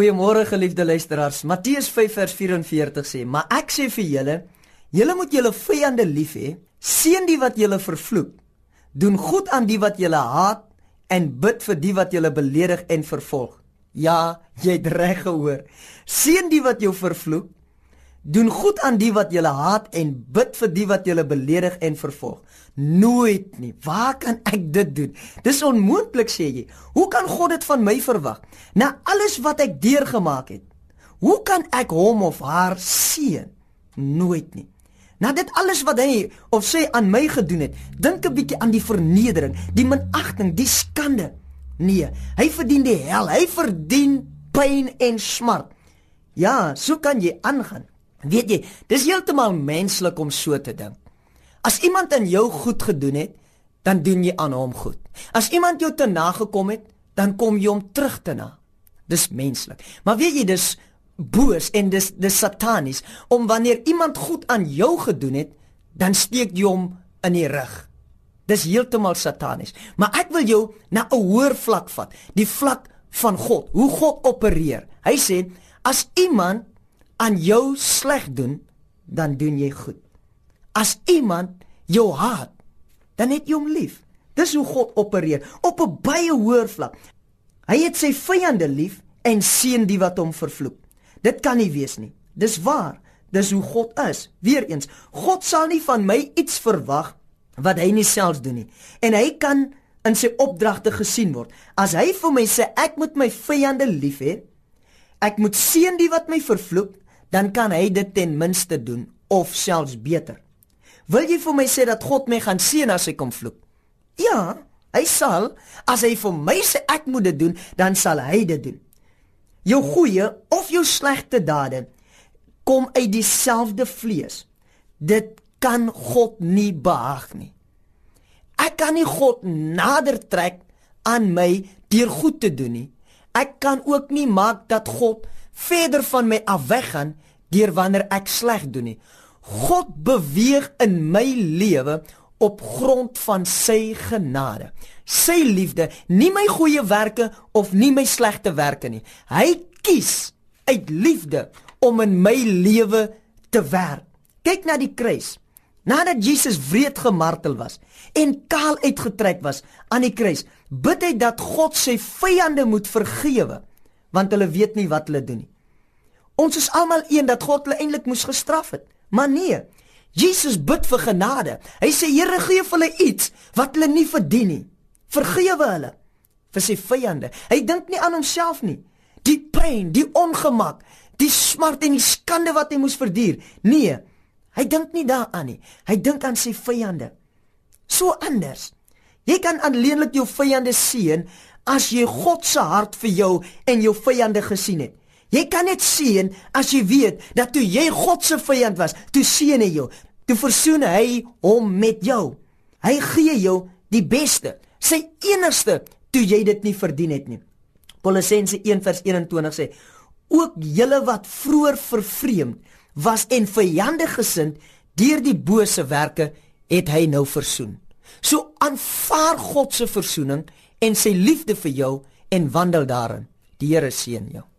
Goeiemôre geliefde luisteraars. Matteus 5 vers 44 sê: "Maar ek sê vir julle, julle moet julle vyande lief hê, seën die wat julle vervloek, doen goed aan die wat julle haat en bid vir die wat julle beledig en vervolg." Ja, jy het reg gehoor. Seën die wat jou vervloek, doen goed aan die wat julle haat en bid vir die wat julle beledig en vervolg. Nooit nie. Waar kan ek dit doen? Dis onmoontlik sê jy. Hoe kan God dit van my verwag? Na alles wat ek deurgemaak het. Hoe kan ek hom of haar seën? Nooit nie. Na dit alles wat hy of sy aan my gedoen het, dink 'n bietjie aan die vernedering, die minagting, die skande. Nee, hy verdien die hel. Hy verdien pyn en smart. Ja, so kan jy aangaan. Weet jy, dis heeltemal menslik om so te dink. As iemand aan jou goed gedoen het, dan doen jy aan hom goed. As iemand jou te na gekom het, dan kom jy hom terug te na. Dis menslik. Maar weet jy, dis boos en dis dis satanies om wanneer iemand goed aan jou gedoen het, dan steek jy hom in die rug. Dis heeltemal satanies. Maar ek wil jou na 'n hoër vlak vat, die vlak van God. Hoe God opereer. Hy sê as iemand aan jou sleg doen, dan doen jy goed. As iemand jou haat, dan het jy hom lief. Dis hoe God opereer op 'n baie hoër vlak. Hy het sy vyande lief en seën die wat hom vervloek. Dit kan nie wees nie. Dis waar. Dis hoe God is. Weereens, God sal nie van my iets verwag wat hy nie self doen nie. En hy kan in sy opdragte gesien word. As hy vir my sê ek moet my vyande lief hê, ek moet seën die wat my vervloek, dan kan hy dit ten minste doen of selfs beter. Wil jy vir my sê dat God my gaan seën as hy kom vloek? Ja, hy sal. As hy vir my sê ek moet dit doen, dan sal hy dit doen. Jou goeie of jou slegte dade kom uit dieselfde vlees. Dit kan God nie behaag nie. Ek kan nie God nader trek aan my deur goed te doen nie. Ek kan ook nie maak dat God verder van my af weggaan deur wanneer ek sleg doen nie. God beweeg in my lewe op grond van sy genade. Sy liefde, nie my goeie werke of nie my slegte werke nie. Hy kies uit liefde om in my lewe te werk. Kyk na die kruis. Nadat Jesus wreed gemartel was en kaal uitgetrek was aan die kruis, bid hy dat God sy vyande moet vergewe want hulle weet nie wat hulle doen nie. Ons is almal een dat God hulle eintlik moes gestraf het. Maar nee. Jesus bid vir genade. Hy sê Here gee vir hulle iets wat hulle nie verdien nie. Vergewe hulle vir sy vyande. Hy dink nie aan homself nie. Die pyn, die ongemak, die smart en die skande wat hy moes verduur. Nee. Hy dink nie daaraan nie. Hy dink aan sy vyande. So anders. Jy kan alleenlik jou vyande sien as jy God se hart vir jou en jou vyande gesien het. Jy kan net sien as jy weet dat toe jy God se vyand was, toe seën hy jou. Toe versoen hy hom met jou. Hy gee jou die beste, sy enigste toe jy dit nie verdien het nie. Kolossense 1:21 sê: "Ook julle wat vroeër vervreemd was en vyandig gesind deur die bose werke, het hy nou versoen." So aanvaar God se versoening en sy liefde vir jou en wandel daarin. Die Here seën jou.